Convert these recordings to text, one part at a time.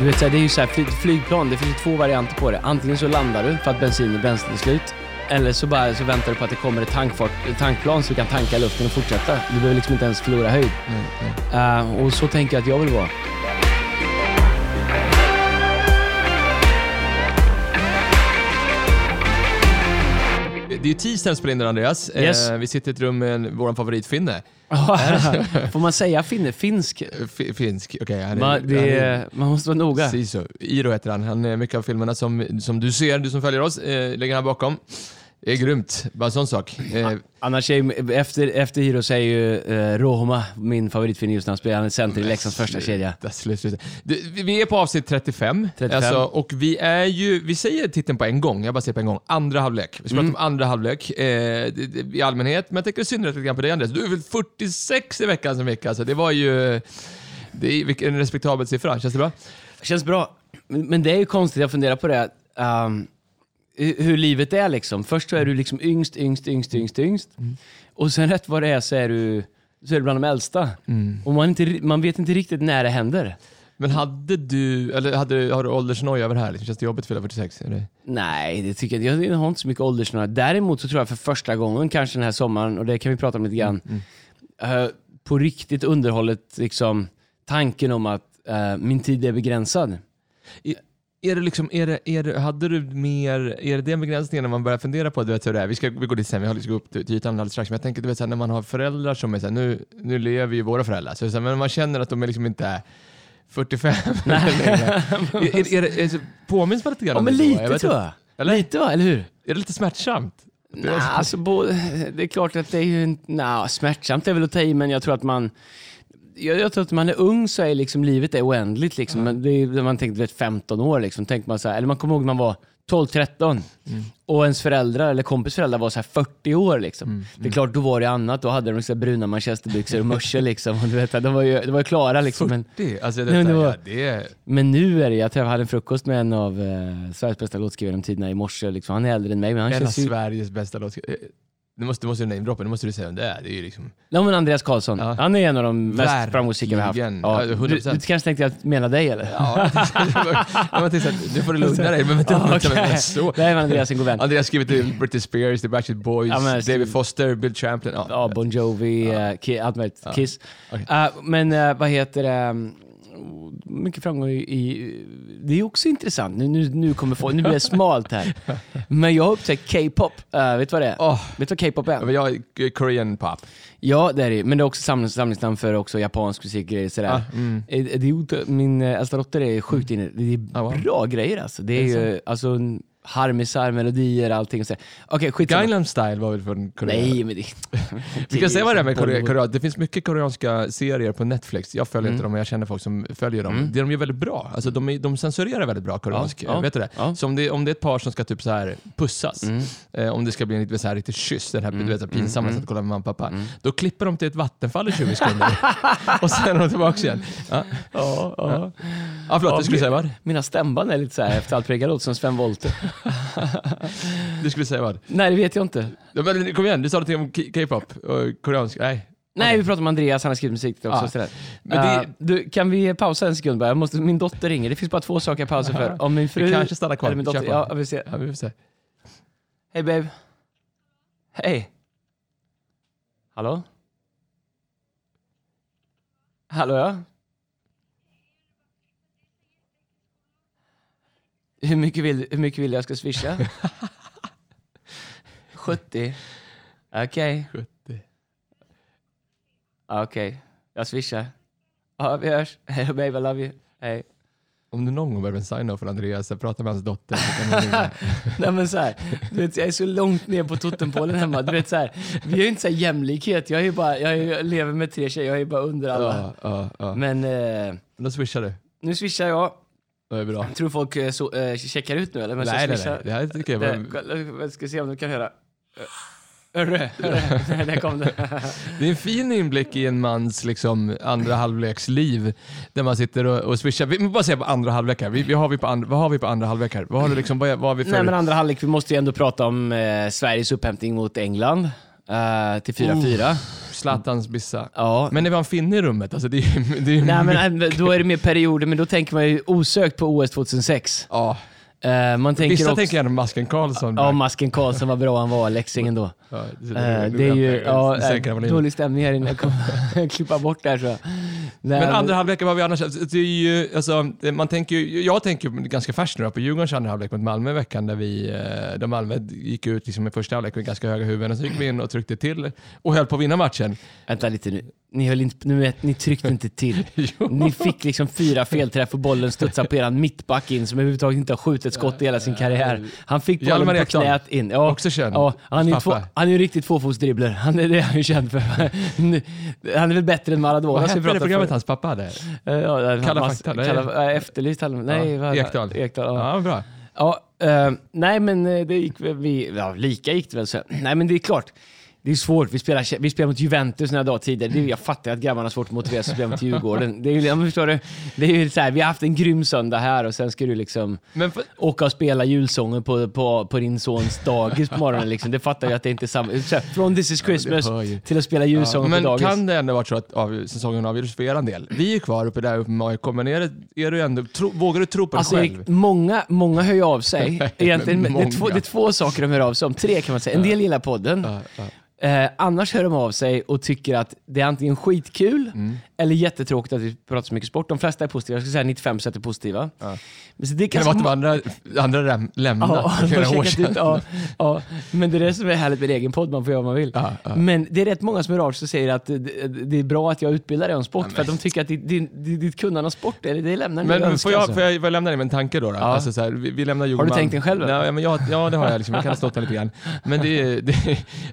Du vet, så här, det är ju så här, fly- flygplan, det finns ju två varianter på det. Antingen så landar du för att bensin och bränsle är slut. Eller så, bara, så väntar du på att det kommer ett tankfart, tankplan så du kan tanka luften och fortsätta. Du behöver liksom inte ens förlora höjd. Eh, och så tänker jag att jag vill vara. Det är ju tisdag spelar in där Andreas. Yes. Eh, vi sitter i ett rum med vår favoritfinne. Får man säga finne? Finsk? F- finsk, okej. han är- Man, han man måste vara noga. Siso. Iro heter han. Han är mycket av filmerna som, som du ser, du som följer oss, eh, ligger här bakom. Det är grymt, bara en sån sak. Eh, Annars är efter, efter Hiro så är ju eh, Roma min favoritfilm just nu. Han spelar center i Leksands första kedja. Sluta, sluta, vi- är på avsnitt 35, 35. Alltså, och vi är ju, vi säger titeln på en gång, jag bara säger på en gång, andra halvlek. Vi ska Mm. prata om andra halvlek eh, i allmänhet, men jag tänker i synnerhet lite grann på dig Andreas. Du är väl 46 i veckan som vecka, alltså det var ju, det är vilken respektabel siffra, känns det bra? Känns bra. Men, men det är ju konstigt, jag funderar på det. Um, hur hur livet är liksom. Först så är du liksom yngst, yngst, yngst, yngst, yngst. Och sen rätt vad det är så är du, så är du bland de äldsta. Och man, inte, man vet inte riktigt när det händer. Men hade du, eller hade, har du åldersnoja över det här? Liksom, känns det jobbigt att fylla 46? Är det? Nej, det tycker jag Jag har inte så mycket åldersnöja. Däremot så tror jag för första gången kanske den här sommaren, och det kan vi prata om lite grann, eh, på riktigt underhållet liksom tanken om att eh, min tid är begränsad. Är, är det liksom, är det, är det, hade du mer, är det den begränsningen när man börjar fundera på du vet, hur det är? Vi, ska, vi går dit sen, vi ska gå upp till ytan alldeles strax, men jag tänker du vet, så här, när man har föräldrar som är så här, nu, nu lever ju våra föräldrar, så, så här, men man känner att de är liksom inte är 45 längre. är, är, är, det- är, det- påminns man lite grann Ja men lite vet tror jag. Eller? Lite va, eller hur? Är det lite smärtsamt? Nej, alltså, både, det är klart att det är ju... Nah, smärtsamt är väl att ta i, men jag tror att man... Jag, jag tror att när man är ung så är liksom livet är oändligt. Liksom. Men det är, när man vet, 15 år, liksom, tänker man så här, eller man kommer ihåg när man var 12-13 och ens föräldrar eller kompis föräldrar var så här 40 år. Liksom. Det är klart, då var det annat. Då hade de så bruna manchesterbyxor och mössor. Liksom. Och du vet, de var ju, de var ju klara. Liksom. Men, 40? Alltså Nej, detta, men det var- ja, det är... men nu är det, jag hade en frukost med en av eh, Sveriges bästa låtskrivare genom tiderna i morse. Liksom. Han är äldre än mig, men han En av känns ju... Sveriges bästa låtskrivare. Nu måste, du måste du namedroppa, nu måste du säga vem det är. Det är ju liksom... Ja men Andreas Karlsson, Ja. han är en av de mest framgångsrika vi har haft. Ja, du, 100%. du kanske tänkte att jag menade dig eller? Ja, jag tänkte att nu får du lugna dig. Men vänta, Ah, vänta, så. Det är Andreas en god vän. Andreas skrivit till Britney Spears, The Backstreet Boys, Ja, men- David Foster, Bill Champlin. Ja. Ja, Bon Jovi, eh, Ki- allt möjligt. Kiss. Okej. Eh, men eh, vad heter det? Mycket framgång i, i... Det är också intressant. Nu, nu, nu kommer folk, nu blir det smalt här. Men jag har upptäckt K-pop. Eh, vet du vad det är? Åh. Vet du vad K-pop är? Jag är Korean pop. Ja, det är det Men det är också samlings, samlingsnamn för också japansk musik och grejer sådär. Ah, mm. Eh, Det är, ot- min äldsta dotter är sjukt inne. Det är Ah, wow. bra grejer alltså. Det är, Är det ju alltså harmisar, melodier, allting. Okej, skitsamma. Gangnam style var väl från Korea? Nej, men det... Vi kan säga vad det är med Korea. Korea. Det finns mycket koreanska serier på Netflix. Jag följer inte dem, men jag känner folk som följer dem. Det de gör väldigt bra. Alltså, de, är, de censurerar väldigt bra koreansk. Ja, ja, vet du det? ja. Så om det, om det är ett par som ska typ så här pussas, eh, om det ska bli en lite så här riktig kyss, den här du vet, pinsamma sättet att kolla med mamma och pappa, då klipper de till ett vattenfall i 20 sekunder. och sen är de tillbaka igen. Ja, Ja, ja. ja förlåt, du skulle säga vad? Mina stämband är lite så här efter allt präggar låter som Sven Wollter. Du skulle säga vad? Nej, det vet jag inte. Ja, men, kom igen, du sa någonting om K-pop och koreansk. Nej. Nej, vi pratar om Andreas, han har skrivit musik till också. Ja. Men det- du, kan vi pausa en sekund bara? Jag måste, min dotter ringer. Det finns bara två saker jag pausar för. Om min fru... Vi kanske stannar kvar. Eller min dotter, ja, jag vill se. Ja, vi får se. Hej babe. Hej. Hallå? Hallå ja? Hur mycket vill, hur mycket vill jag ska swisha? 70. Okej. 70. Okej. Jag swishar. Ja, vi hörs. Hej då, babe, I love you. Hej. Om du någon gång behöver en sign-off för Andreas, jag pratar med hans dotter, du. Nej men så här, du vet, jag är så långt ner på totempålen hemma. Du vet, så här, vi har ju inte så här jämlikhet. Jag, är ju bara, jag, är, ju- jag lever med tre tjejer, jag är bara under alla. Ja, ja, ja. Men eh, Då swishar du. nu swishar jag. Det är bra. Tror folk eh, så, eh, checkar ut nu eller? Men Nej, nej, nej. Det här tycker jag var... Det, ska se om du kan höra. Hörru, hörru. Där kom det. Det är en fin inblick i en mans liksom, andra halvleks liv där man sitter och, och swishar. Vi måste bara säga på andra halvlek här. Vi, vi har vi på and, vad har vi på andra halvlek här? Vad har, du liksom, vad, vad har vi för... Nej men andra halvlek, vi måste ju ändå prata om eh, Sveriges upphämtning mot England. Eh, till 4-4. Zlatans bissa. Ja. Men det var en finne i rummet. Alltså det är, det är Nej, men då är det mer perioder, men då tänker man ju osökt på OS 2006. ja. Eh, man tänker Vissa också... tänker gärna Masken Karlsson. Ja, Masken Karlsson, vad bra han var, Leksingen då. Ja, det, Eh, det är ju ja, Sänker eh, dålig stämning här inne. Jag kommer klippa bort det här. Så. Nej, Men andra halvlek, vad har vi annars? Alltså, Det är ju, alltså, man tänker ju, jag tänker ju ganska färskt nu på Djurgårdens andra halvlek mot Malmö i veckan där vi, eh, där Malmö gick ut liksom i första halvlek med ganska höga huvuden och så gick vi in och tryckte till och höll på att vinna matchen. Vänta lite nu. Ni, höll inte, nu vet, ni tryckte inte till. Ni fick liksom fyra felträff och bollen studsade på eran mittback in som överhuvudtaget inte har skjutit ett skott i hela sin karriär. Han fick bollen Hjalmar på Ekdal. knät in. Ja, Också känd. Ja, han, är ju två, han är en riktigt tvåfotsdribbler. Han är det är han ju känd för. Han är väl bättre än Maradona. Vad hette det programmet för. hans pappa hade? Eh, Ja, Kalla fakta. Kalla, äh, efterlyst. Nej, Ja, Ekdal. Ekdal ja. Ja, bra. Ja, eh, nej men eh, det gick vi, ja, lika gick det väl. Så. Nej men det är klart, det är svårt. Vi spelar, vi spelar mot Juventus några dagar tidigare. Det är, jag fattar att grabbarna har svårt att motivera sig att spela mot Djurgården. Det är, ja, men förstår du? Det är så här, vi har haft en grym söndag här och sen ska du liksom Men för, åka och spela julsånger på, på, på din sons dagis på morgonen. Liksom. Det fattar jag att det inte är samma. Så här, från This is Christmas ju. till att spela julsånger men på dagis. kan det ändå varit så att av, säsongen avgjordes för er del? Vi är kvar uppe där uppe med AIK, men är, det, är du ändå, tro, vågar du tro på dig Alltså, själv? Erik, många, många hör ju av sig. Egentligen, men det, är två, det är två saker de hör av sig om. Tre kan man säga. En del gillar podden. Ja, ja. Eh, annars hör de av sig och tycker att det är antingen skitkul Mm. eller jättetråkigt att vi pratar så mycket sport. De flesta är positiva. Jag skulle säga 95% är positiva. Ja. Men så det Kan vara att de andra, andra läm- lämnade Ja, för har flera år sedan? ut, ja, ja. Men det är det som är härligt med egen podd, man får göra vad man vill. Ja, ja. Men det är rätt många som av sig och säger att det, det är bra att jag utbildar dig om sport, för att de tycker att ditt, ditt, ditt kunnande om sport, det, det lämnar Men önska, får jag, alltså. får, jag, får jag lämna dig med en tanke då? då? Alltså så här, vi, vi lämnar Djurgården. tänkt den själv? Nej, men jag, ja, det har jag. Liksom. Jag kan ha stått lite grann. Men, det, är- det,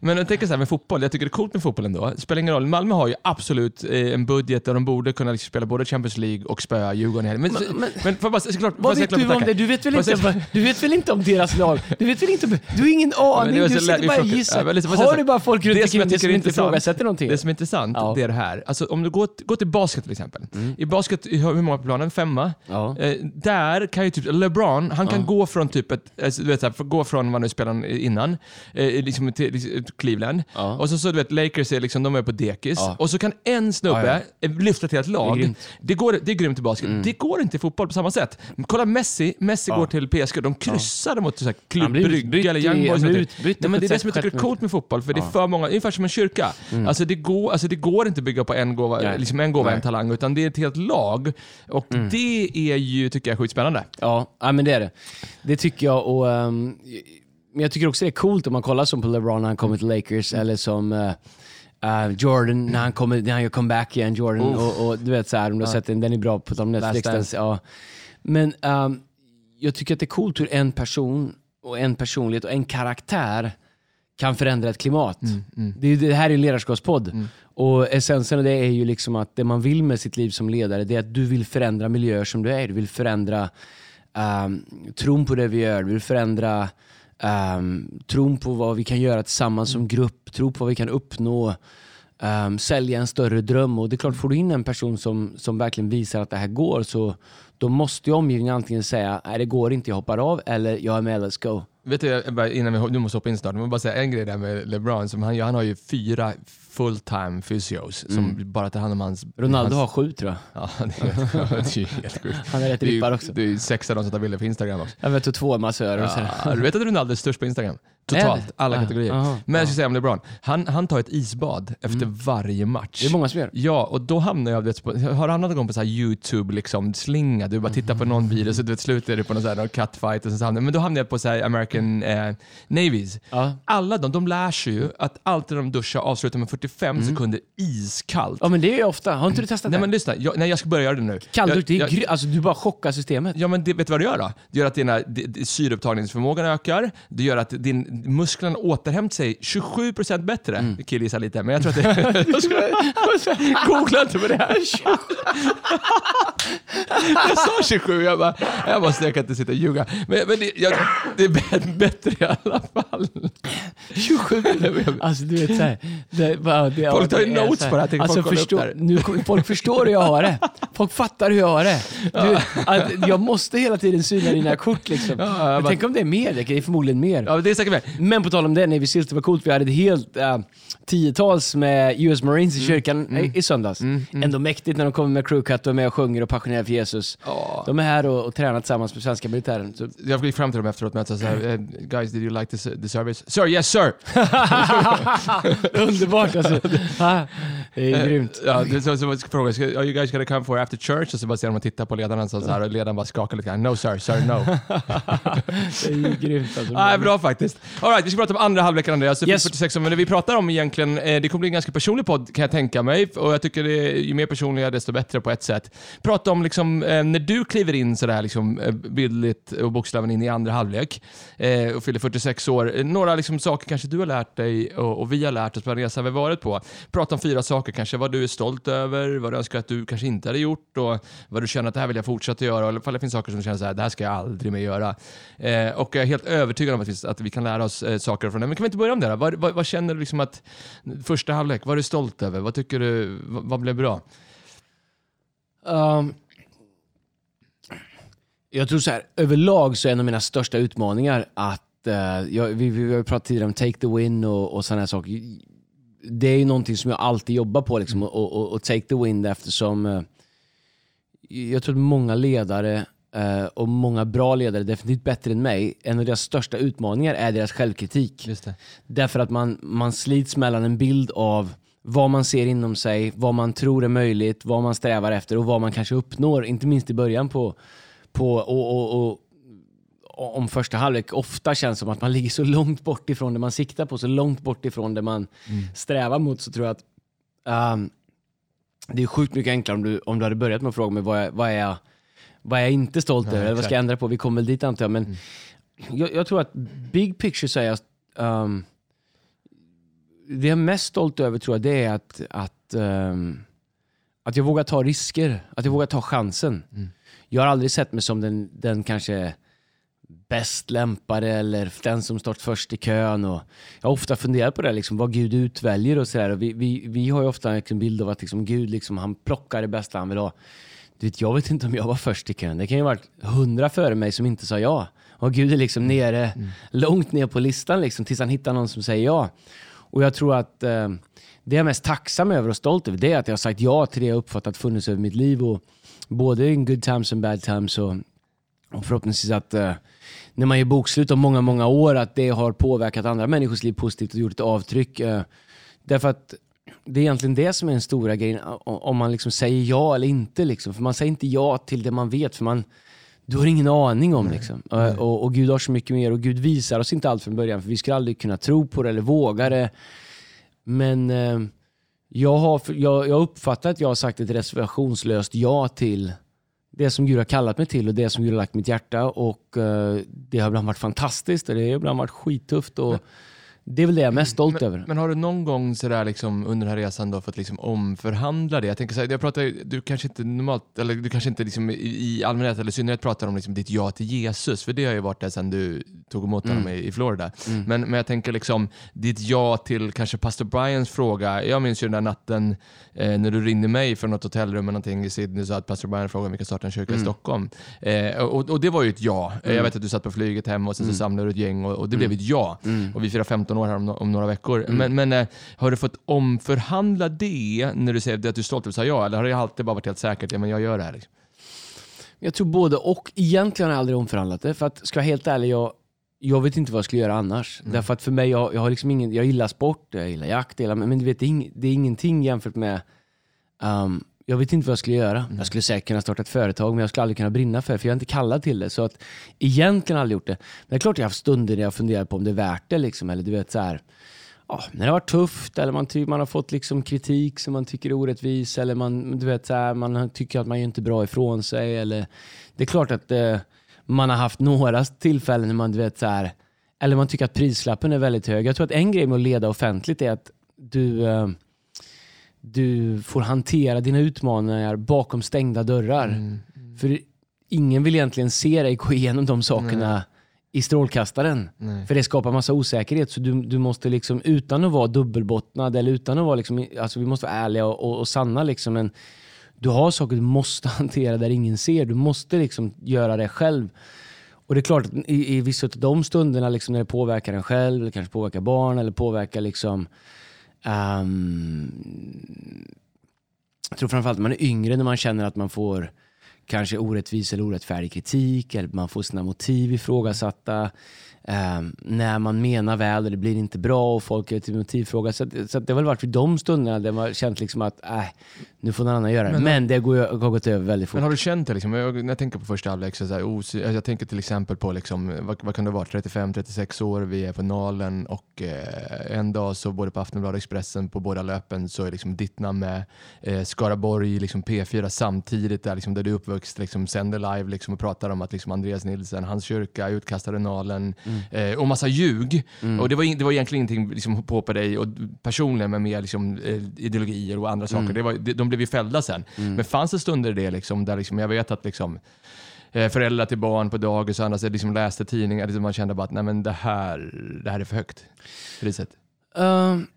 men jag tänker så här med fotboll, jag tycker det är coolt med fotboll ändå. Det spelar ingen roll. Malmö har ju absolut eh, en budget där de borde kunna liksom spela både Champions League och spöa Djurgården. Men, men, men- men jag bara, såklart, Vad vet du om det? Du vet väl inte, vad- du vet väl inte om deras lag? Du vet väl inte om, Du har ingen aning, du sitter bara och gissar. Har du bara folk runt omkring dig som inte ifrågasätter någonting? Det som är intressant, det är det här. Alltså, om du går, går till basket till exempel. I basket, hur många på planen? Femma. Eh, där kan ju typ LeBron, han kan gå från typ ett, du vet, gå från vad nu spelade innan, eh, liksom till, liksom, till Cleveland. Ja. Och så, så du vet, Lakers är liksom, de är på dekis. Ja. Och så kan en snubbe Ja, eh, lyfta till ett lag. Det är grymt. Det, går, det är grymt i basket. Det går inte i fotboll på samma sätt. Kolla Messi, Messi går till PSG, de kryssade mot så här, Klubb Brygge eller Young Boys. Nej, men det är det som jag tycker är coolt med fotboll, för det är för många, ungefär som en kyrka. Mm. Alltså, det går, alltså det går inte att bygga på en gåva, Nej. liksom en gåva, Nej. en talang, utan det är ett helt lag. Och det är ju, tycker jag, skitspännande. Ja, ja, men det är det. Det tycker jag. Och, ehm, men jag tycker också det är coolt om man kollar som på LeBron när han kommer till Lakers eller som eh, eh, Jordan när han, kommer, när han gör comeback igen. Jordan och, och du vet så här, om du har sett den, den är bra på om Netflix. Den, ja. Men ehm, jag tycker att det är coolt hur en person och en personlighet och en karaktär kan förändra ett klimat. Det, är, ju- det här är en ledarskapspodd. Och essensen av det är ju liksom att det man vill med sitt liv som ledare, det är att du vill förändra miljöer som du är. Du vill förändra um, tron på det vi gör. Du vill förändra um, tron på vad vi kan göra tillsammans som grupp. Tro på vad vi kan uppnå. Um, sälja en större dröm. Och det är klart, får du in en person som, som verkligen visar att det här går, så då måste ju omgivningen antingen säga nej det går inte, jag hoppar av, eller jag är med, let's go. Vet du, innan vi, du måste hoppa in snart, men bara säga en grej där med LeBron. Som han, han har ju fyra full-time physios som bara tar hand om hans... Ronaldo hans, har sju tror jag. Ja, det är, är ju helt sjukt. Han är rätt är, rippad också. det är sex av dem som tar bilder på Instagram också. Jag vet, och två massörer och sådär. Ja, du vet att Ronaldo är störst på Instagram? Är? Totalt, alla Ah, kategorier. aha, Men jag ska säga om LeBron, han, han tar ett isbad efter varje match. Det är många som gör. Ja, och då hamnar jag, vet, på, har han någon gång på så här YouTube liksom, slinga, du bara tittar på någon video så du vet, slutar det på någon, så här, någon catfight och så hamnar, men då hamnar jag på så här American eh, Navies. Ja. Alla de, de lär sig ju att alltid när de duschar avslutar med 45 sekunder iskallt. Ja men det är ju ofta. Har inte du testat Nej det? men lyssna, jag, nej, jag ska börja göra det nu. Kalldusch, det är jag, gry- alltså du bara chockar systemet. Ja men det, vet du vad det gör då? Det gör att dina, di- di- syreupptagningsförmågan ökar, det gör att din, musklerna återhämtar sig 27% bättre. Mm. Killgissar lite, men jag tror att det... jag ska, googla inte på det här. jag sa 27, jag bara, jag måste, jag kan inte sitta och ljuga. Men, men det, jag, det är bä- bättre i alla fall. fall. 27 Alltså du vet såhär. Det, Folk tar ju notes på det här, Alltså, folk förstå, nu, folk förstår hur jag har det. Folk fattar hur jag har det. Du, att jag måste hela tiden syna dina kort liksom. Ja, Men tänk om det är mer, det är förmodligen mer. Ja, det är säkert med. Men på tal om det, Navy Seals, det var coolt. Vi hade ett helt uh, tiotals med US Marines Mm. i kyrkan i, i söndags. Ändå mäktigt när de kommer med crewcut och är med och sjunger och passionerar för Jesus. Ja. De är här och, och tränar tillsammans med svenska militären. Så, Jag gick fram till dem efteråt och sa så här, eh, guys did you like the, the service? Sir, yes sir! underbart alltså. Ah, det är grymt. Ja, det, så, så ska- are you guys gonna come for after church? Och så bara ser och tittar på ledarna så, så här, och ledaren bara skakar lite grann. No sir, sir, no. Det är ju grymt alltså. Nej, bra faktiskt. All right, vi ska prata om andra halvleken Andreas. Yes. 46, men det vi pratar om egentligen, eh, det kommer bli en ganska personlig podd kan jag tänka mig. Och jag tycker det ju mer personliga desto bättre på ett sätt. Prata om liksom, eh, när du kliver in sådär liksom, eh, bildligt och bokstavligen in i andra halvlek eh, och fyller 46 år. Eh, Några liksom, saker kanske du har lärt dig och, och vi har lärt oss på den resan vi varit på. Prata om fyra saker kanske, vad du är stolt över, vad du önskar att du kanske inte hade gjort och vad du känner att det här vill jag fortsätta göra. Eller ifall det finns saker som du känner så här, det här ska jag aldrig mer göra. Eh, och jag är helt övertygad om att vi, att vi kan lära oss eh, saker från det. Men kan vi inte börja om det då? Vad, vad, vad känner du liksom att första halvlek, vad är du stolt över? Vad tycker du, vad, vad blev bra? Um, jag tror så här, överlag så är en av mina största utmaningar att, uh, jag, vi, vi har ju pratat tidigare om take the win och, och sådana saker. Det är ju någonting som jag alltid jobbar på, liksom, och, och, och take the win eftersom eh, jag tror att många ledare eh, och många bra ledare, definitivt bättre än mig, en av deras största utmaningar är deras självkritik. Därför att man, man slits mellan en bild av vad man ser inom sig, vad man tror är möjligt, vad man strävar efter och vad man kanske uppnår. Inte minst i början på, på och, och, och om första halvlek ofta känns som att man ligger så långt bort ifrån det man siktar på, så långt bort ifrån det man strävar mot så tror jag att ehm, det är sjukt mycket enklare om du, om du hade börjat med att fråga mig vad är, vad är, jag, vad är jag inte stolt över, eller vad ska jag ändra på? Vi kommer väl dit antar jag. Men jag, jag tror att big picture så är jag, ehm, det jag är mest stolt över tror jag det är att, att, ehm, att jag vågar ta risker, att jag vågar ta chansen. Mm. Jag har aldrig sett mig som den, den kanske bäst lämpade eller den som stått först i kön. Och jag har ofta funderat på det, liksom, vad Gud utväljer och sådär. Vi, vi, vi har ju ofta en bild av att liksom, Gud liksom, han plockar det bästa han vill ha. Du vet, jag vet inte om jag var först i kön. Det kan ju ha varit hundra före mig som inte sa ja. Och Gud är liksom nere, långt ner på listan liksom, tills han hittar någon som säger ja. Och jag tror att eh, det jag är mest tacksam över och stolt över det är att jag har sagt ja till det jag uppfattat funnits över mitt liv. Och både in good times and bad times. Och, och förhoppningsvis att eh, när man gör bokslut om många, många år att det har påverkat andra människors liv positivt och gjort ett avtryck. Eh, därför att det är egentligen det som är den stora grejen, om man liksom säger ja eller inte. Liksom. För man säger inte ja till det man vet, för man, du har ingen aning om. Liksom. Eh, Och, och Gud har så mycket mer och Gud visar oss inte allt från början, för vi skulle aldrig kunna tro på det eller våga det. Men eh, jag har jag, jag uppfattar att jag har sagt ett reservationslöst ja till det som Gud har kallat mig till och det som Gud har lagt i mitt hjärta. Och eh, Det har ibland varit fantastiskt och det har ibland varit skittufft. Och det är väl det jag är mest stolt över. Men har du någon gång sådär liksom under den här resan då fått liksom omförhandla det? Jag tänker så här, jag pratar, du kanske inte normalt, eller du kanske inte liksom i, allmänhet eller i synnerhet pratar om liksom ditt ja till Jesus, för det har ju varit det sedan du tog emot honom i, i Florida. Men, men jag tänker liksom ditt ja till kanske pastor Brians fråga. Jag minns ju den där natten eh, när du ringde mig från något hotellrum eller någonting i Sydney och sa att pastor Brian frågade om vi kan starta en kyrka i Stockholm. Eh, och, och det var ju ett ja. Jag vet att du satt på flyget hem och sen så samlade du ett gäng och, och det blev ett ja. Och vi firar 15 år här om, om några veckor. Men, men eh, har du fått omförhandla det när du säger att du är stolt över att säga ja? Eller har det alltid bara varit helt säkert, ja men jag gör det här? Liksom? Jag tror både och. Egentligen har jag aldrig omförhandlat det. För att, ska jag vara helt ärlig, jag, jag vet inte vad jag skulle göra annars. Därför att för mig, jag, jag har liksom ingen, jag gillar sport, jag gillar jakt, jag gillar, men du vet, det, är ing, det är ingenting jämfört med um, jag vet inte vad jag skulle göra. Jag skulle säkert kunna starta ett företag, men jag skulle aldrig kunna brinna för det, för jag är inte kallad till det. Så att egentligen aldrig gjort det. Men det är klart jag har haft stunder där jag funderat på om det är värt det. Liksom. Eller du vet så här, ja, när det har varit tufft eller man, man har fått liksom kritik som man tycker är orättvis eller man, du vet, så här, man tycker att man gör inte bra ifrån sig. Eller, det är klart att eh, man har haft några tillfällen när man, du vet, så här, eller man tycker att prislappen är väldigt hög. Jag tror att en grej med att leda offentligt är att du, eh, du får hantera dina utmaningar bakom stängda dörrar. För ingen vill egentligen se dig gå igenom de sakerna i strålkastaren. Nej. För det skapar massa osäkerhet. Så du, du måste liksom, utan att vara dubbelbottnad, eller utan att vara liksom, alltså vi måste vara ärliga och, och, och sanna. Liksom, men du har saker du måste hantera där ingen ser. Du måste liksom göra det själv. Och det är klart i, i vissa av de stunderna liksom när det påverkar en själv, eller kanske påverkar barn, eller påverkar liksom... Um, jag tror framförallt när man är yngre, när man känner att man får kanske orättvis eller orättfärdig kritik, eller man får sina motiv ifrågasatta. Um, när man menar väl och det blir inte bra och folk är till motivfråga. Så, att- så att det har väl varit vid de stunderna där man känt liksom att äh, nu får någon annan göra det. Men, Men- det går, har gått över väldigt fort. Men har du känt det? Liksom, jag, när jag tänker på första halvlek, så så här, alltså jag tänker till exempel på, liksom, vad, vad kan det vara, 35-36 år, vi är på Nalen och eh, en dag så både på Aftonbladet och Expressen på båda löpen så är liksom ditt namn med eh, Skaraborg, liksom P4 samtidigt där, liksom, där du är uppvuxen, liksom, sänder live liksom, och pratar om att liksom, Andreas Nilsson, hans kyrka, utkastade Nalen eh, och massa ljug. Och det var, det var egentligen ingenting liksom, på på dig och personligen med mer liksom, eh, ideologier och andra saker. Det var, de, de blev ju fällda sen. Men fanns det stunder i det liksom, där liksom, jag vet att liksom, eh, föräldrar till barn på dagis och andra så liksom läste tidningar liksom man kände bara att nej, men det, här, det här är för högt. Priset. Ehm,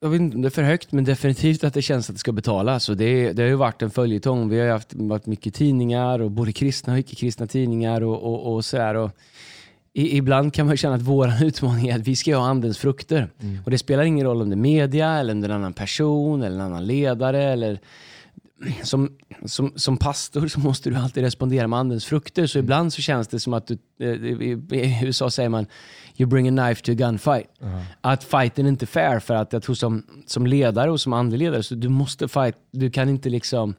jag vet inte om det är för högt, men definitivt att det känns att det ska betalas. Och det, det har ju varit en följetong. Vi har haft varit mycket tidningar, och både kristna och icke-kristna tidningar. och, och, och sådär. Och i, ibland kan man känna att vår utmaning är att vi ska ha andens frukter. Och det spelar ingen roll om det är media, eller om det är en annan person, eller en annan ledare. Eller, som, som, som pastor så måste du alltid respondera med andens frukter. Så ibland så känns det som att du, eh, i, i USA säger man you bring a knife to a gunfight. Att fighten är inte fair för att jag tror som, som ledare och som andlig ledare så du måste fight. Du kan inte liksom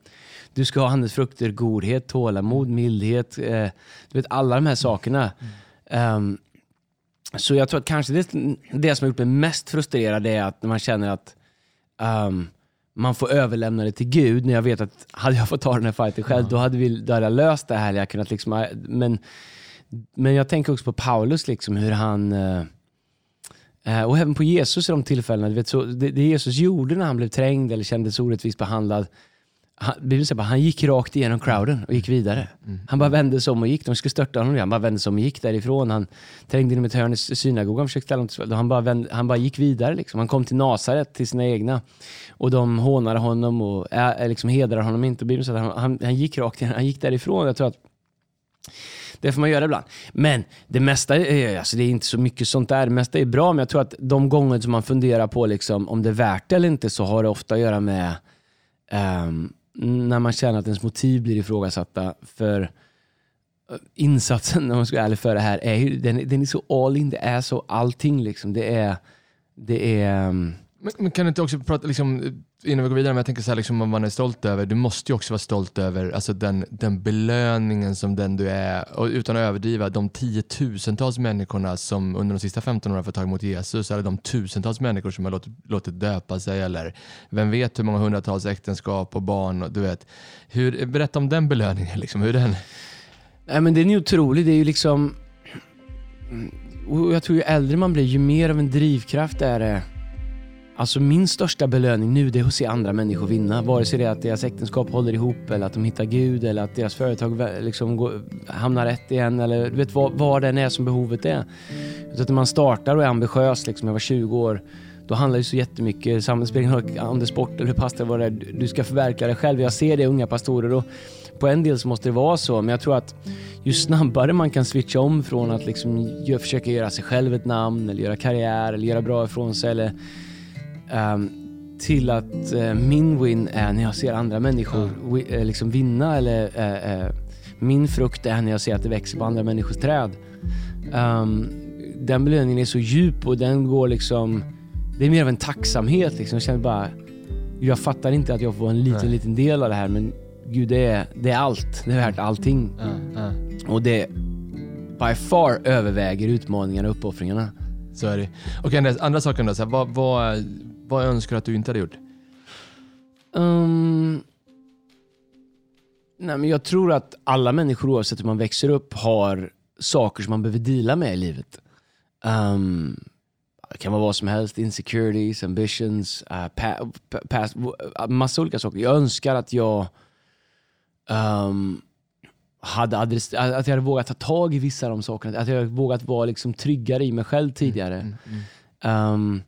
du ska ha andens frukter, godhet, tålamod, mildhet. Eh, du vet alla de här sakerna. Ehm, så jag tror att kanske det, det som har gjort mig mest frustrerad är att när man känner att ehm, man får överlämna det till Gud. När jag vet att hade jag fått ta den här fighten själv, då, hade vi, då hade jag löst det här. Jag kunnat liksom, men, men jag tänker också på Paulus, liksom, hur han... eh, eh, och även på Jesus i de tillfällena. Du vet, så, det, det Jesus gjorde när han blev trängd eller kändes orättvist behandlad. Han, Bibeln säger bara, han gick rakt igenom crowden och gick vidare. Han bara vände sig om och gick. De skulle störta honom. Han bara vände sig om och gick därifrån. Han trängde inom ett hörn i synagogan försökte ställa honom han, bara vände, han bara gick vidare. Liksom. Han kom till Nasaret, till sina egna. Och de hånade honom och äh, liksom hedrar honom inte. Bibeln säger att han, han, han gick rakt igenom, han gick därifrån. Jag tror att det får man göra ibland. Men det mesta är, alltså det är inte så mycket sånt där. Det mesta är bra, men jag tror att de gånger som man funderar på liksom, om det är värt det eller inte så har det ofta att göra med ehm, när man känner att ens motiv blir ifrågasatta. För eh, insatsen, om man ska vara ärlig för det här, är ju, den, den är så all in. Det är så allting. Liksom. Det är... Det är mm, men, men kan du inte också prata, liksom, innan vi går vidare, men jag tänker så här, liksom, vad man är stolt över. Du måste ju också vara stolt över alltså, den, den belöningen som den du är. Och utan att överdriva, de tiotusentals människorna som under de sista 15 åren har fått ta emot Jesus, eller de tusentals människor som har låtit, låtit döpa sig, eller vem vet hur många hundratals äktenskap och barn. Och, du vet. Hur, berätta om den belöningen. Liksom, hur den... Nej, men den är otrolig. Det är ju liksom... Och jag tror ju äldre man blir, ju mer av en drivkraft är det. Alltså min största belöning nu det är att se andra människor vinna. Vare sig det är att deras äktenskap håller ihop eller att de hittar Gud eller att deras företag liksom går, hamnar rätt igen eller du vet vad, vad det än är som behovet är. Så att när man startar och är ambitiös, liksom, jag var 20 år, då handlar det så jättemycket, roll om det sport eller pastor vad det är, du ska förverkliga dig själv. Jag ser det unga pastorer och på en del så måste det vara så, men jag tror att ju snabbare man kan switcha om från att liksom försöka göra sig själv ett namn eller göra karriär eller göra bra ifrån sig eller till att eh, min win är när jag ser andra människor eh, liksom vinna eller eh, min frukt är när jag ser att det växer på andra människors träd. Ehm, den belöningen är så djup och den går liksom... Det är mer av en tacksamhet. Liksom. Jag känner bara... Jag fattar inte att jag får en liten, Nej. liten del av det här men Gud, det är, det är allt. Det är värt allting. Ja, ja. Och det by far överväger utmaningarna och uppoffringarna. Så är det. Okej, Andreas, andra saken då. Så här, vad, vad, vad önskar du att du inte hade gjort? Um, nej, men jag tror att alla människor oavsett hur man växer upp har saker som man behöver dela med i livet. Um, det kan vara vad som helst, insecurities, ambitions, uh, pa- pa- past, uh, massa olika saker. Jag önskar att jag um, hade att jag hade vågat ta tag i vissa av de sakerna. Att jag vågat vara liksom tryggare i mig själv tidigare. Mm, mm. Um,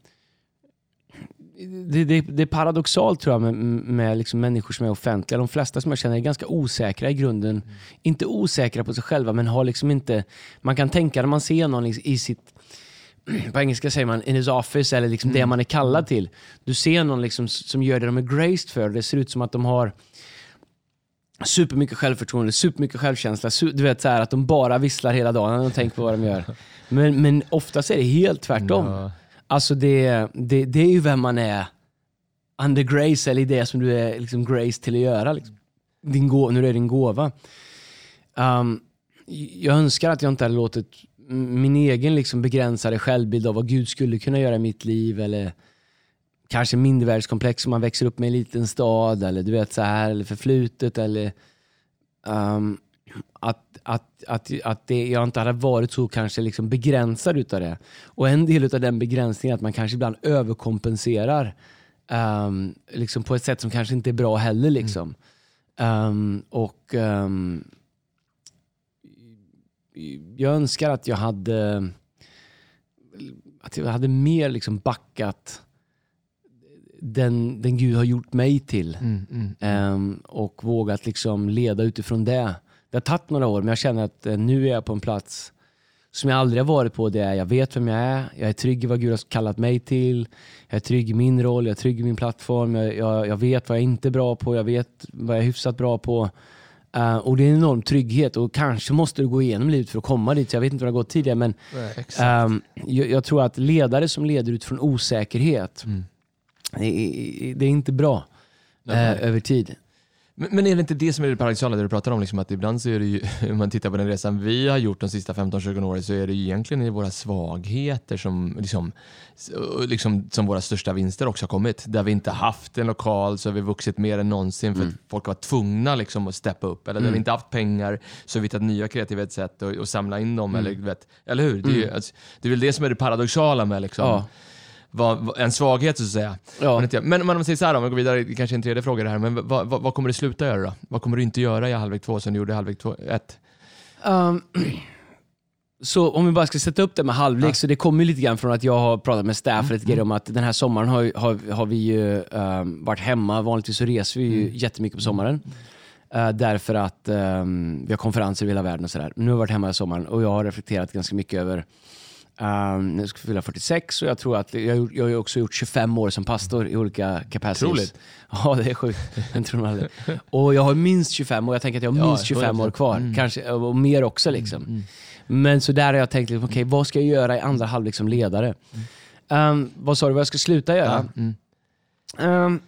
det, det, det är paradoxalt tror jag med, med liksom människor som är offentliga. De flesta som jag känner är ganska osäkra i grunden. Mm. Inte osäkra på sig själva, men har liksom inte... Man kan tänka när man ser någon i sitt... På engelska säger man in his office, eller liksom det man är kallad till. Du ser någon liksom som gör det de är graced för. Det ser ut som att de har supermycket självförtroende, supermycket självkänsla. Su du vet så här, att de bara visslar hela dagen de tänker på vad de gör. Men, men oftast är det helt tvärtom. Ja. Alltså det, det, det är ju vem man är under grace, eller det som du är liksom grace till att göra. Liksom. Din gå, nu är det din gåva. Um, jag önskar att jag inte hade låtit min egen liksom begränsade självbild av vad Gud skulle kunna göra i mitt liv, eller kanske mindervärdeskomplex om man växer upp med en liten stad, eller du vet så här, eller förflutet, eller um, att, att, att, att det, jag inte hade varit så kanske liksom begränsad utav det. Och en del av den begränsningen är att man kanske ibland överkompenserar um, liksom på ett sätt som kanske inte är bra heller. Liksom. Um, och Jag önskar att jag hade att jag hade mer liksom backat den, den Gud har gjort mig till. Mm, mm. Um, och vågat liksom leda utifrån det. Det har tagit några år, men jag känner att uh, nu är jag på en plats som jag aldrig har varit på. Det är, jag vet vem jag är, jag är trygg i vad Gud har kallat mig till. Jag är trygg i min roll, jag är trygg i min plattform. Jag, jag, jag vet vad jag inte är bra på, jag vet vad jag är hyfsat bra på. Uh, och det är en enorm trygghet och kanske måste du gå igenom livet för att komma dit. Jag vet inte hur det har gått tidigare, men Nej, um, jag, jag, tror att ledare som leder utifrån osäkerhet, Mm. Det, är, inte bra uh, över tid. Men, men är det inte det som är det paradoxala, det du pratar om, liksom, att ibland så är det ju, om man tittar på den resan vi har gjort de sista 15-20 åren, så är det ju egentligen i våra svagheter som, liksom, liksom, som våra största vinster också har kommit. Där vi inte haft en lokal så har vi vuxit mer än någonsin för att folk var tvungna liksom, att steppa upp. Eller där vi inte haft pengar så har vi hittat nya kreativa sätt att, samla in dem. Eller, du vet, eller hur? Det är, ju, alltså, det är väl det som är det paradoxala med liksom, Ja. Vad, en svaghet så att säga. Ja. Men, men om man säger så här om vi går vidare, kanske en tredje fråga det här, men vad, vad, vad kommer du sluta göra då? Vad kommer du inte göra i halvlek två som du gjorde i halvlek två, ett? Um, så om vi bara ska sätta upp det med halvlek, Ja. så det kommer lite grann från att jag har pratat med staff lite grann om att den här sommaren har, har, har vi ju um, varit hemma. Vanligtvis så reser vi ju jättemycket på sommaren. Uh, därför att um, vi har konferenser i hela världen och sådär. Nu har jag varit hemma i sommaren och jag har reflekterat ganska mycket över Um, nu ska jag fylla 46 och jag tror att jag, jag har också gjort 25 år som pastor i olika capacities. Otroligt. Ja, det är sjukt. Jag tror aldrig. Och jag har minst 25 och jag tänker att jag har Ja, minst 25 år 100%. kvar. Kanske, och mer också. Liksom. Men så där har jag tänkt, liksom, okej, vad ska jag göra i andra halvlek som ledare? Um, vad sa du vad jag ska sluta göra? Mm. Um,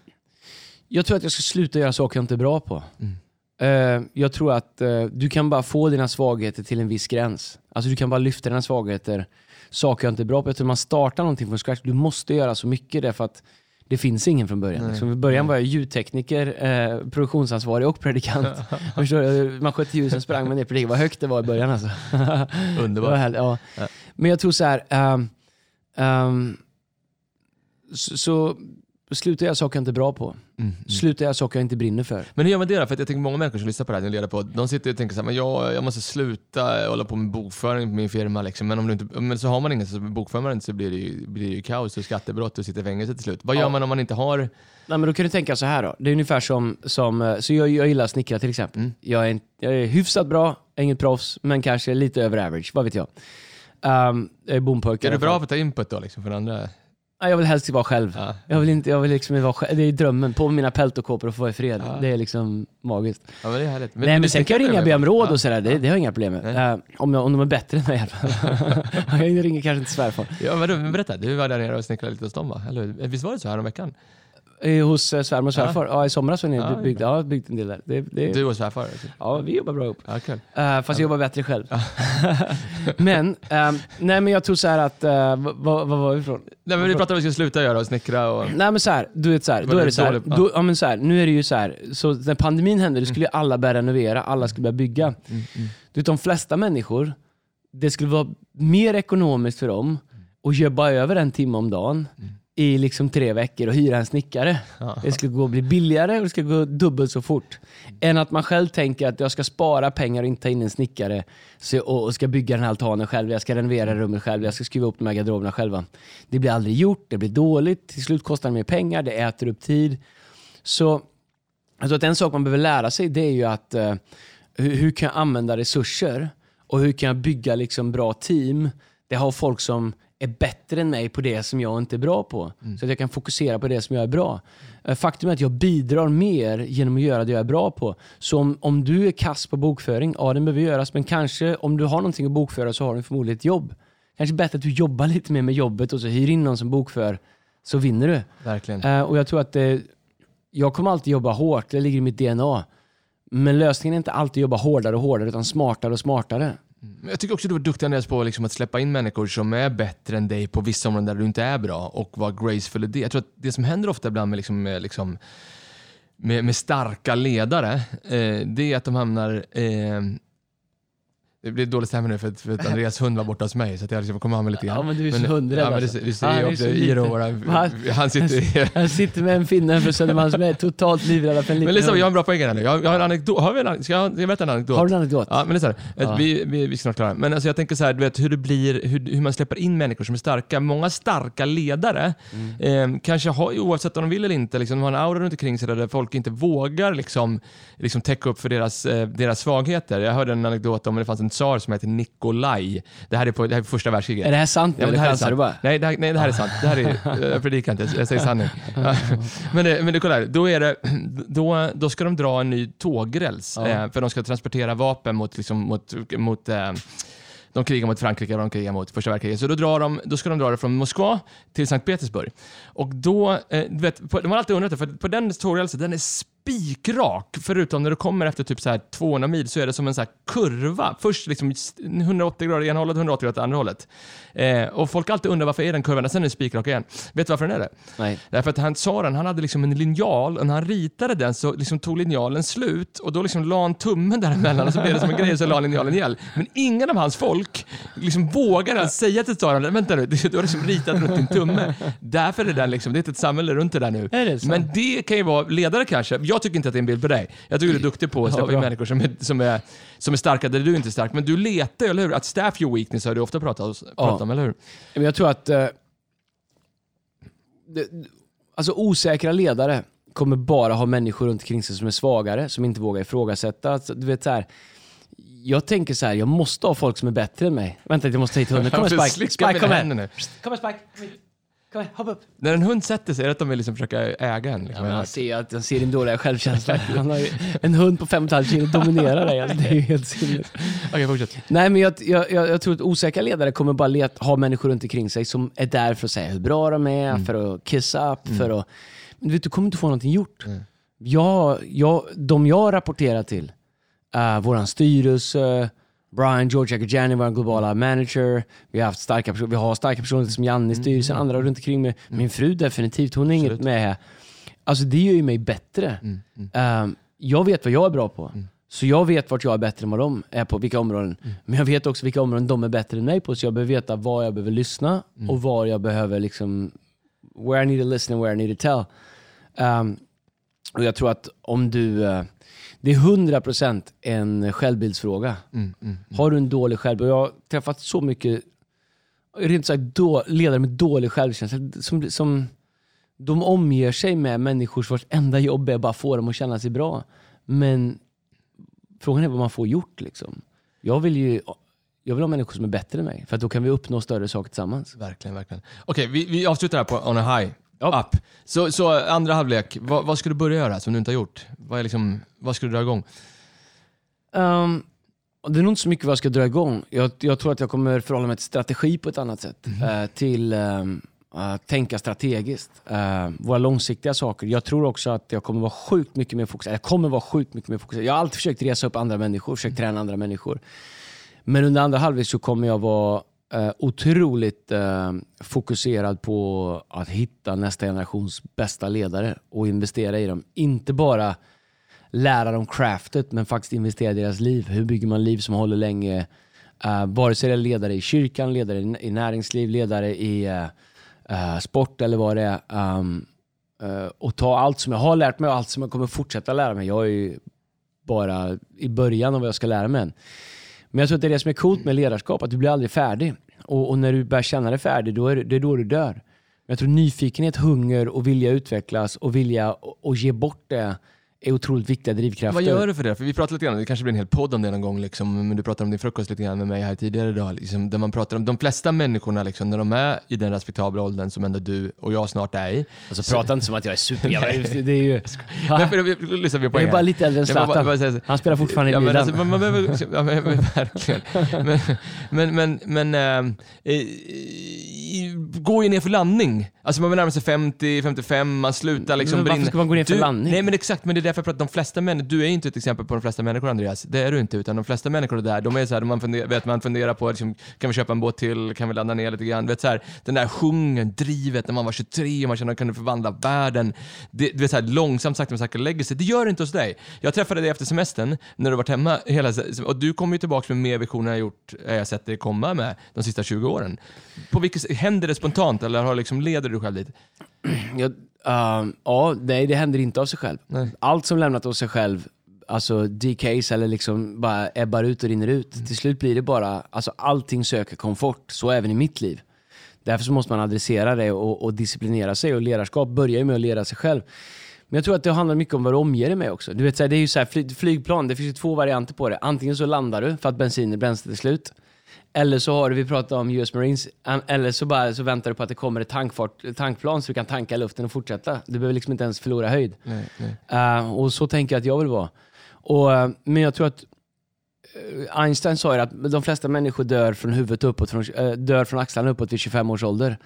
jag tror att jag ska sluta göra saker jag inte är bra på. Mm. Uh, jag tror att uh, du kan bara få dina svagheter till en viss gräns. Alltså du kan bara lyfta dina svagheter, saker jag inte är bra på. Jag tror man startar någonting från scratch, du måste göra så mycket därför att det finns ingen från början. Nej. Liksom, I början var jag ljudtekniker, eh, produktionsansvarig och predikant. Förstår? Man sköt ljusen, sprang med ner predikan. Vad högt det var i början alltså. Underbart. ja. Men jag tror så här. ehm, ehm, så, så sluta göra saker jag inte är bra på. Mm. Sluta göra saker jag inte brinner för. Men hur gör man det då? För jag tänker många människor som lyssnar på det här, leder på, de sitter och tänker så här, men jag, jag måste sluta hålla på med bokföring på min firma. Liksom. Men, om du inte, men så har man ingen så bokför man inte så blir det ju, blir det ju kaos och skattebrott och sitter i fängelse till slut. Vad Ja. gör man om man inte har... Nej, men då kan du tänka så här då. Det är ungefär som, som eh, så jag, jag gillar att snickra till exempel. Mm. Jag, är, en- jag är hyfsat bra, inget proffs, men kanske lite över average, vad vet jag. Um, jag är bompojke. Är du bra på att ta input då liksom, från andra? Jag vill helst vara själv. Ja. Jag vill, inte, jag vill liksom vara själv. Det är drömmen. På mina peltokåpor och få vara i fred. Ja. Det är liksom magiskt. Ja, men det är härligt. Nej, men sen kan jag ringa och be om råd och sådär. Det, det har jag inga problem med. Eh, om, jag, om de är bättre än mig i alla fall. jag ringer kanske inte svärfar. Ja, men, men berätta, du var där nere och snickrade lite hos dem va? Eller, visst var det så här om veckan? Eh, Hos eh, svärmor och svärfar. Ja. i somras var ni Ja, byggde, ja, byggde en del där. Det, det, Du och svärfar? Alltså. Ja, vi jobbar bra ihop. Ja, kul. Uh, fast jag jobbar bättre själv. men, ehm, nej men jag tror så här att, uh, vad, vad var vi ifrån? Nej, men vi pratade om att vi skulle sluta göra och snickra och... Nej men så här, du vet så här, då är det så här? Ja. då, ja, men så här, nu är det ju så här, så när pandemin hände, då skulle ju alla börja renovera, alla skulle börja bygga. Mm, mm. Du vet de flesta människor, det skulle vara mer ekonomiskt för dem att jobba över en timme om dagen Mm. I liksom tre veckor och hyra en snickare. Det ska gå bli billigare och det ska gå dubbelt så fort. Än att man själv tänker att jag ska spara pengar och inte ta in en snickare så, och, och ska bygga den här altanen själv, jag ska renovera rummet själv, jag ska skruva upp de här garderoberna själva. Det blir aldrig gjort, det blir dåligt, till slut kostar det mer pengar, det äter upp tid. Så tror att en sak man behöver lära sig det är ju att eh, hur, hur kan jag använda resurser och hur kan jag bygga liksom bra team? Det har folk som är bättre än mig på det som jag inte är bra på. Så att jag kan fokusera på det som jag är bra. Eh, Faktum är att jag bidrar mer genom att göra det jag är bra på. Så om, om du är kass på bokföring, ja den behöver göras. Men kanske om du har någonting att bokföra så har du förmodligen ett jobb. Kanske bättre att du jobbar lite mer med jobbet och så hyr in någon som bokför, så vinner du. Verkligen. Eh, och jag tror att det, jag kommer alltid jobba hårt, det ligger i mitt DNA. Men lösningen är inte alltid att jobba hårdare och hårdare, utan smartare och smartare. Mm. Men Jag tycker också du var duktig Andreas på liksom att släppa in människor som är bättre än dig på vissa områden där du inte är bra och vara graceful i det. Jag tror att det som händer ofta ibland med, liksom, med, liksom, med, med starka ledare, eh, det är att de hamnar eh, det blir dålig stämning nu för för att Andreas hund var borta hos mig så att jag liksom kommer ha mig lite grann. Ja, men du är så hundrädd ja, men alltså. det ser Han ju är också så Han- Han sitter Jag sitter med en finne för Södermalm som är totalt livrädda för en Men liten lyssna, hund. jag har en bra poäng här nu. Jag, jag har en anekdot. Har vi en, ska jag, jag berätta en anekdot? Har du en anekdot? Ja, men det är så här, Ja. vi, vi, vi är snart klara. Men alltså jag tänker så här, du vet hur det blir, hur, hur man släpper in människor som är starka. Många starka ledare, Mm. eh, kanske har, oavsett om de vill eller inte, liksom, de har en aura runt omkring sig där folk inte vågar liksom, liksom täcka upp för deras, eh, deras svagheter. Jag hörde en anekdot om det fanns en tsar som heter Nikolaj. Det här är på, det här är första världskriget. Är det här sant Ja, det här är sant. bara? Nej, det här, nej, det här är sant. Det här är, jag predikar inte, jag säger sanning. Men, det, men det, kolla här, då, är det, då, då ska de dra en ny tågräls, Ja. eh, för de ska transportera vapen mot, liksom, mot, mot eh, de krigar mot Frankrike och de krigar mot första världskriget. Så då, drar de, då ska de dra det från Moskva till Sankt Petersburg. Och då, eh, vet, på, de har alltid undrat det, för på den tågrälsen, den är spikrak. Förutom när du kommer efter typ så här 200 mil så är det som en så här kurva. Först liksom 180 grader ena hållet, 180 grader åt andra hållet. Eh, och folk alltid undrar varför är den kurvan, och sen är den spikrak igen. Vet du varför den är det? Nej. Därför att han tsaren, han hade liksom en linjal och när han ritade den så liksom tog linjalen slut och då liksom la han tummen däremellan och så blev det som en grej och så la han linjalen igen. Men ingen av hans folk liksom vågar ens säga till tsaren, vänta nu, du har liksom ritat runt din tumme. Därför är den liksom, det är ett samhälle runt det där nu. Är det så? Men det kan ju vara ledare kanske. Jag tycker inte att det är en bild på dig. Jag tycker du är duktig på att Ja, släppa in bra. människor som är, som, är, som är starka där du inte är stark. Men du letar eller hur? Att staff your weakness har du ofta pratat, pratat om, eller hur? Men jag tror att eh, det, alltså osäkra ledare kommer bara ha människor runt omkring sig som är svagare, som inte vågar ifrågasätta. Alltså, du vet, så här, jag tänker så här, jag måste ha folk som är bättre än mig. Vänta, jag måste ta hit hunden. Kom här Spike. Spike, kom här. Kom här Spike. Kom här, hoppa upp. När en hund sätter sig, är det att de vill liksom försöka äga en? Ja, Liksom. men han ser att han ser din dåliga självkänsla. Han har ju, en hund på 5,5 kilo dominerar dig. Alltså, det är ju helt sinnes. Okej, fortsätt. Nej, men jag, jag, jag, jag tror att osäkra ledare kommer bara let, ha människor runt omkring sig som är där för att säga hur bra de är, för att kissa upp, för att... Men du vet, du kommer inte få någonting gjort. Jag, jag, de jag rapporterar till, uh, våran styrelse, Brian George Agajani, vår globala manager. Vi har, haft starka, vi har starka personer som Janne i styrelsen, andra runt omkring mig. Min fru definitivt, hon är inget med här. Alltså det gör ju mig bättre. Um, jag vet vad jag är bra på. Så jag vet vart jag är bättre än vad de är på, vilka områden. Men jag vet också vilka områden de är bättre än mig på. Så jag behöver veta var jag behöver lyssna och var jag behöver liksom... Where I need to listen and where I need to tell. Um, och jag tror att om du... eh, det är 100% en självbildsfråga. Mm, mm. Har du en dålig självbild? Jag har träffat så mycket rent sagt då, ledare med dålig självkänsla. Som, som, de omger sig med människor vars enda jobb är att bara få dem att känna sig bra. Men frågan är vad man får gjort. Liksom. Jag vill ju jag vill ha människor som är bättre än mig, för att då kan vi uppnå större saker tillsammans. Verkligen, verkligen. Okej, vi, vi avslutar här på on a high. Ja. Up. Så, så andra halvlek, vad, vad ska du börja göra som du inte har gjort? Vad, är liksom, vad ska du dra igång? Um, det är nog inte så mycket vad jag ska dra igång. Jag, jag tror att jag kommer förhålla mig till strategi på ett annat sätt. Eh, till um, att tänka strategiskt. Uh, våra långsiktiga saker. Jag tror också att jag kommer vara sjukt mycket mer fokuserad. Jag kommer vara sjukt mycket mer fokuserad. Jag har alltid försökt resa upp andra människor, försökt träna andra människor. Men under andra halvlek så kommer jag vara eh, otroligt eh, fokuserad på att hitta nästa generations bästa ledare och investera i dem. Inte bara lära dem craftet, men faktiskt investera i deras liv. Hur bygger man liv som håller länge? Uh, vare sig det är ledare i kyrkan, ledare i, näringsliv, ledare i uh, eh, sport eller vad det är. Um, och ta allt som jag har lärt mig och allt som jag kommer fortsätta lära mig. Jag är ju bara i början av vad jag ska lära mig än. Men jag tror att det är det som är coolt med ledarskap, att du blir aldrig färdig. Och, och när du börjar känna dig färdig, då är det, det är då du dör. Men jag tror nyfikenhet, hunger och vilja utvecklas och vilja och, och ge bort det är otroligt viktiga drivkrafter. Vad gör du för det? För vi pratade lite grann, det kanske blir en hel podd om det någon gång, liksom, men du pratade om din frukost lite grann med mig här tidigare idag, liksom, där man pratar om de flesta människorna liksom, när de är i den respektabla åldern som ändå du och jag snart är i. Alltså prata inte som att jag är supergammal. Det det är ju... Men, för, lyssna, vi har Jag är bara lite äldre än Zlatan. Han spelar fortfarande i Ja, men, alltså, man, man behöver, ja, men, verkligen. Men, men, men, men äh, gå ju ner för landning. Alltså man närmar sig 50, 55, man slutar liksom Men varför brinna. ska man gå ner för du, landning? Nej men exakt, men det därför jag pratar de flesta människor. Du är inte ett exempel på de flesta människor Andreas. Det är du inte, utan de flesta människor är där, de är så här, man funderar, vet, man funderar på, liksom, kan vi köpa en båt till, kan vi ladda ner lite grann? Vet, så här, den där sjungen, drivet när man var 23 och man kände att man kunde förvandla världen. Det, du vet, så här, långsamt, sakta men säkert lägger sig. Det gör det inte hos dig. Jag träffade dig efter semestern, när du varit hemma hela och du kommer ju tillbaka med mer visioner än jag gjort, eh, jag sett dig komma med de sista 20 åren. På vilket, händer det spontant eller har liksom, leder du själv dit? Jag, ehm, ja, nej det händer inte av sig själv. Nej. Allt som lämnat av sig själv, alltså decays eller liksom bara ebbar ut och rinner ut. Mm. Till slut blir det bara, alltså allting söker komfort, så även i mitt liv. Därför så måste man adressera det och, och disciplinera sig och ledarskap börjar ju med att leda sig själv. Men jag tror att det handlar mycket om vad du omger dig med också. Du vet, så här, det är ju så här, fly, flygplan, det finns ju två varianter på det. Antingen så landar du för att bensin bränslet är slut. Eller så har du, vi pratade om US Marines, eller så, bara, så väntar du på att det kommer ett tankfart, tankplan så du kan tanka luften och fortsätta. Du behöver liksom inte ens förlora höjd. Nej, nej. Eh, och så tänker jag att jag vill vara. Och, eh, men jag tror att eh, Einstein sa ju att de flesta människor dör från huvudet uppåt, från, dör från axlarna uppåt vid 25 års ålder.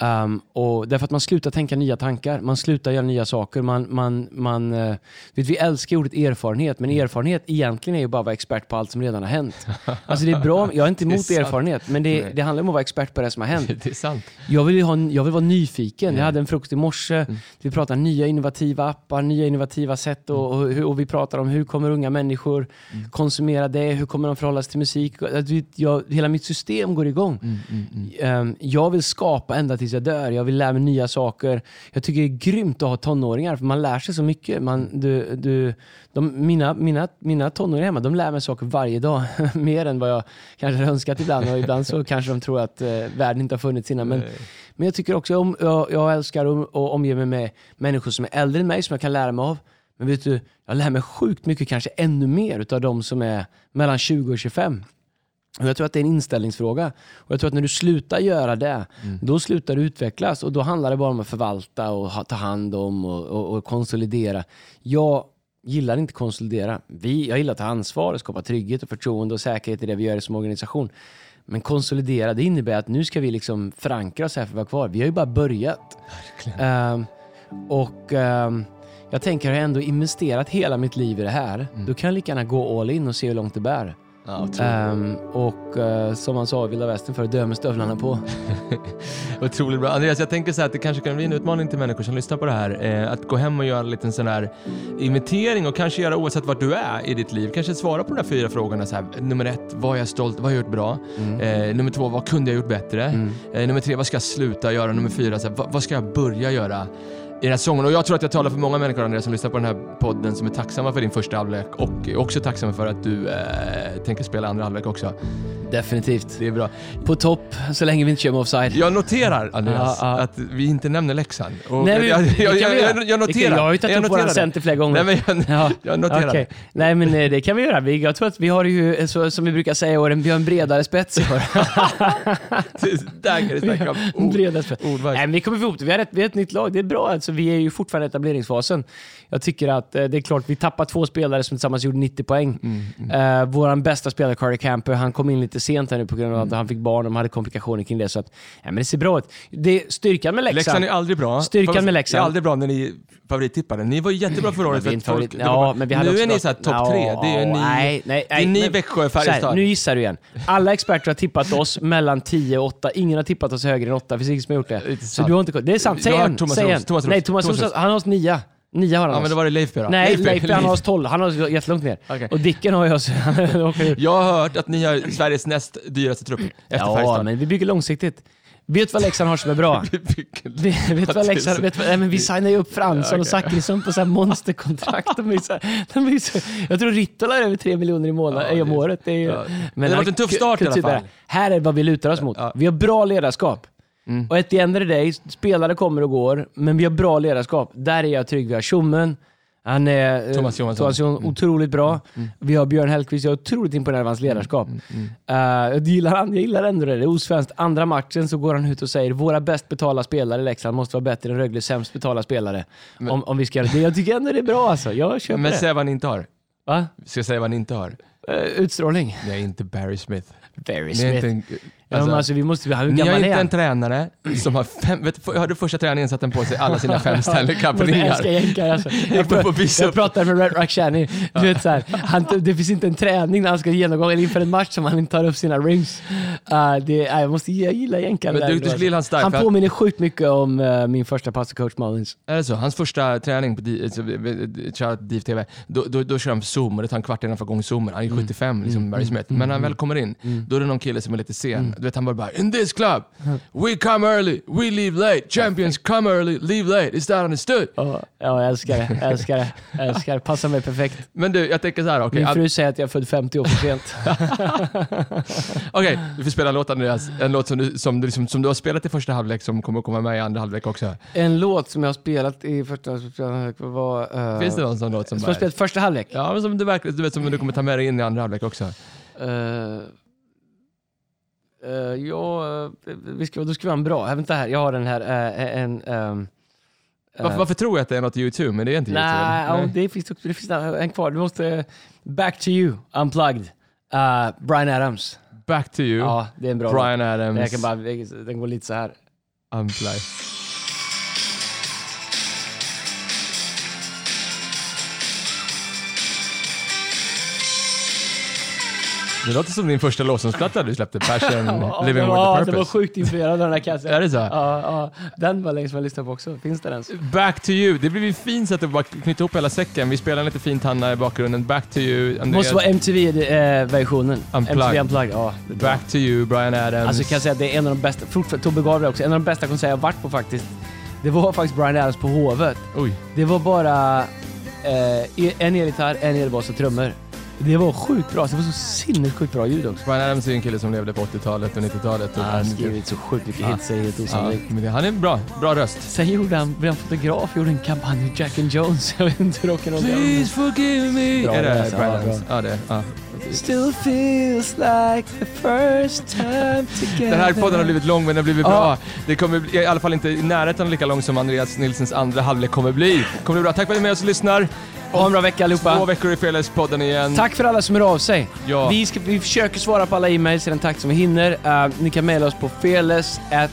Um, och därför att man slutar tänka nya tankar, man slutar göra nya saker. Man, man, man, eh, vet, vi älskar ordet erfarenhet, men erfarenhet egentligen är ju bara att vara expert på allt som redan har hänt. Alltså det är bra, jag är inte är emot sant. erfarenhet, men det, det handlar om att vara expert på det som har hänt. Det är sant. Jag vill, ha, jag vill vara nyfiken. Ja. Jag hade en frukost i morse. Mm. Vi pratar nya innovativa appar, nya innovativa sätt och, och, hur- och vi pratar om hur kommer unga människor Mm. konsumera det, hur kommer de förhålla sig till musik. Vi- Jag, hela mitt system går igång. Mm, mm, mm. Ehm, Jag vill skapa ända tills jag dör. Jag vill lära mig nya saker. Jag tycker det är grymt att ha tonåringar, för man lär sig så mycket. Man, du, du, de, mina, mina, mina tonåringar hemma, de lär mig saker varje dag. Mer än vad jag kanske hade önskat ibland. Och ibland så kanske de tror att eh, världen inte har funnits innan. Men, Nej. men jag tycker också om, jag, jag älskar att, att omge mig med människor som är äldre än mig, som jag kan lära mig av. Men vet du, jag lär mig sjukt mycket, kanske ännu mer, utav de som är mellan 20 och 25. Och jag tror att det är en inställningsfråga. Och jag tror att när du slutar göra det, då slutar du utvecklas. Och då handlar det bara om att förvalta och ta hand om och, och, och konsolidera. Jag gillar inte konsolidera. Vi, jag gillar att ta ansvar och skapa trygghet och förtroende och säkerhet i det vi gör som organisation. Men konsolidera, det innebär att nu ska vi liksom förankra oss här för att vara kvar. Vi har ju bara börjat. Ehm, och ehm, jag tänker, har jag ändå investerat hela mitt liv i det här, då kan jag lika gärna gå all in och se hur långt det bär. Ja. Ehm, och eh, som man sa i vilda västern för dö med stövlarna på. Otroligt bra. Andreas, jag tänker så här att det kanske kan bli en utmaning till människor som lyssnar på det här. Eh, att gå hem och göra en liten sån här inventering och kanske göra oavsett vart du är i ditt liv. Kanske svara på de här fyra frågorna. Så här, nummer ett, vad är jag stolt Vad har jag gjort bra? Eh, nummer två, vad kunde jag gjort bättre? Eh, nummer tre, vad ska jag sluta göra? Nummer fyra, så här, vad, vad ska jag börja göra? I den här sången. Och jag tror att jag talar för många människor Andreas som lyssnar på den här podden som är tacksamma för din första halvlek och också tacksamma för att du eh, tänker spela andra halvlek också. Definitivt. Det är bra. På topp, så länge vi inte kör med offside. Jag noterar Andreas Ja, ja. att vi inte nämner Leksand. Och Nej, men, jag, jag, jag, jag, noterar. Jag har ju tagit upp våran center flera gånger. Nej, men jag, Ja, jag noterar okej. Nej men eh, det kan vi göra. Vi- Jag tror att vi har ju, så, som vi brukar säga i år, vi har en bredare spets i år. Där kan du snacka om ord. bredare spets. ordvars. Nej, men vi kommer ihop det. Vi har, ett, vi har ett nytt lag. Det är bra. Alltså, vi är ju fortfarande i etableringsfasen. Jag tycker att eh, det är klart, vi tappar två spelare som tillsammans gjorde 90 poäng. Mm, Eh, Vår bästa spelare, Carter Camper, han kom in lite sent här nu på grund av Mm. att han fick barn och de hade komplikationer kring det. Så att, ja, men det ser bra ut. Det, styrkan med Leksand... Leksand är aldrig bra. Styrkan Fast med Leksand. Det är aldrig bra när ni favorittippade. Ni var jättebra förra året. för folk- ja, men vi hade nu är ni bra- så här topp tre. Det är ju ni, nej, nej, är ni Växjö Färjestad. nu gissar du igen. Alla experter har tippat oss mellan 10 och 8. Ingen har tippat oss högre än 8. Det finns ingen som har gjort det. Så du har inte. Det är sant. Säg en. Thomas Säg en. Nej, Thomas Thomas. Han har oss 9. 9 har han Ja, men då var det Leif då. Nej, Leif, Leif, han har oss 12. Han har oss jättelångt ner. Okej. Och Dicken har ju oss... han åker ut. Jag har hört att ni har Sveriges näst dyraste trupp efter Ja, Färjestad. men vi bygger långsiktigt. Vet du vad Leksand har som är bra? Vet du vad Leksand, vet du vad, nej, men vi signar ju upp Fransson och Zachrisson på så här monsterkontrakt. De är så, de är så, jag tror Rittola är över 3 miljoner i månaden, Ja, om det- året. Det, är, ju- ja. Det har varit en tuff start i alla fall. Här är vad vi lutar oss mot. Ja. Vi har bra ledarskap. Mm. Och at the end of the day, spelare kommer och går, men vi har bra ledarskap. Där är jag trygg. Vi har Tjommen, han är eh, Thomas Johansson. Thomas Johansson, Mm. otroligt bra. Vi har Björn Hellkvist, jag är otroligt imponerad av hans ledarskap. Mm. Eh, jag, gillar, jag gillar ändå det, det är osvenskt. Andra matchen så går han ut och säger våra bäst betalda spelare i Leksand måste vara bättre än Rögles sämst betalda spelare. om, om vi ska göra det. Jag tycker ändå det är bra alltså. Jag köper Men det. säg vad han inte har. Va? Ska jag säga vad han inte har? Eh, utstrålning. Det är inte Barry Smith. Ni är Smith. En, ja, alltså, vi måste, hur ni har är inte han? en tränare som har fem, vet, du, hörde första träningen satte han på sig alla sina fem Stanley Jag Cup-ringar. jänkare alltså. Jag, jag pratar med Red Rakhshani, du vet så här, han, det finns inte en träning när han ska genomgå eller inför en match som han inte tar upp sina rings. Uh, det, uh, jag, måste, jag gillar jänkare Men där du- du skulle style, Han för att- påminner sjukt mycket om eh, min första pastorcoach Mullins. Är det så? Hans första träning på Di- alltså, DIV TV, då, då, då kör han zoom och det tar en kvart innan han får igång zoomen. Han är 75 liksom, Barry Smith. Men när han väl kommer in, då är det någon kille som är lite sen. Du vet, han bara bara “In this club, we come early, we leave late, champions come early, leave late, is that understood?” Ja, ja, jag älskar det. Jag älskar det. Jag älskar det. Passar mig perfekt. Men du, jag tänker så här, okej, Min fru säger att jag är född 50 år för sent. okej, du får spela en låt Andreas. En låt som du, som, du, liksom, som du har spelat i första halvlek som kommer komma med i andra halvlek också. En låt som jag har spelat i första halvlek var... Uh, Finns det någon sån låt som Som har spelat första halvlek? Ja, men som du, verkligen, du vet som du kommer ta med dig in i andra halvlek också. Uh, uh, ja, eh, vi ska, då ska vi ha en bra. Vänta här, jag har den här. eh, en, ehm, eh, Varför, varför tror jag att det är något YouTube? Men det är inte YouTube. Nej, det finns, det finns en kvar. Du måste... Back to you, Unplugged. Uh, Brian Adams. Back to you, Ja, det är en bra Brian låt. Adams, Jag kan bara, den går lite så här. Unplugged. Det låter som din första låtsasplatta du släppte, Passion, Ja, Living with a det var Purpose. sjukt influerad av den här kassan. Är det så? Ja, ja, den var länge som jag lyssnade på också. Finns det ens? Back to you, det blir ett fint sätt att bara knyta ihop hela säcken. Vi spelar lite fint Hanna i bakgrunden. Back to you, Andreas. måste vara MTV-versionen. Unplugged. MTV Unplugged, ja. Back to you, Brian Adams. Alltså kan jag säga att det är en av de bästa, fortfarande Tobbe det också, en av de bästa konserter jag varit på faktiskt. Det var faktiskt Brian Adams på Hovet. Oj. Det var bara eh, en elgitarr, en elbas och trummor. Det var sjukt bra, det var så sinnessjukt bra ljud också. Brian Adams är en kille som levde på 80-talet och 90-talet. och Han har skrivit så sjukt mycket hits, det är helt Ja, osannolikt. det- han är en bra, bra röst. Sen gjorde han, blev han fotograf, gjorde en kampanj med Jack and Jones. Jag vet inte hur rock'n'roll Please forgive me. Bra är det Brian ja, Adams? Ja, det. Ja. Still feels like the first time together. Den här podden har blivit lång men den har blivit bra. Det kommer bli, i alla fall inte i närheten lika lång som Andreas Nilsens andra halvlek kommer bli. Kommer bli bra. Tack för att ni är med oss och lyssnar. Ha en bra vecka Två allihopa. veckor i Fearless-podden igen. Tack för alla som hör av sig. Ja. Vi, ska, vi försöker svara på alla e-mails i den takt som vi hinner. Eh, ni kan mejla oss på fearless at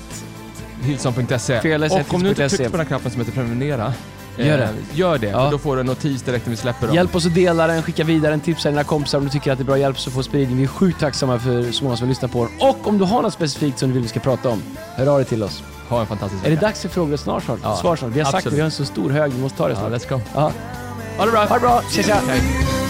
Hillson.se. Fearless Och om du inte hits.se. trycker på den här knappen som heter prenumerera, Gör det. eh, gör det. Ja. För då får du en notis direkt när vi släpper dem. Hjälp oss att dela den, skicka vidare den, tipsa dina kompisar om du tycker att det är bra. Hjälp oss att få spridning. Vi är sjukt tacksamma för så många som lyssnar på den. Och om du har något specifikt som du vill vi ska prata om, hör av dig till oss. Ha en fantastisk Är det vecka. dags för frågor snart? snart? Ja, Svar snart. Vi har sagt att absolut. vi har en så stor hög, vi måste ta det Ja, snart. let's go. Ja. Ha det bra. Ha det bra, tja tja!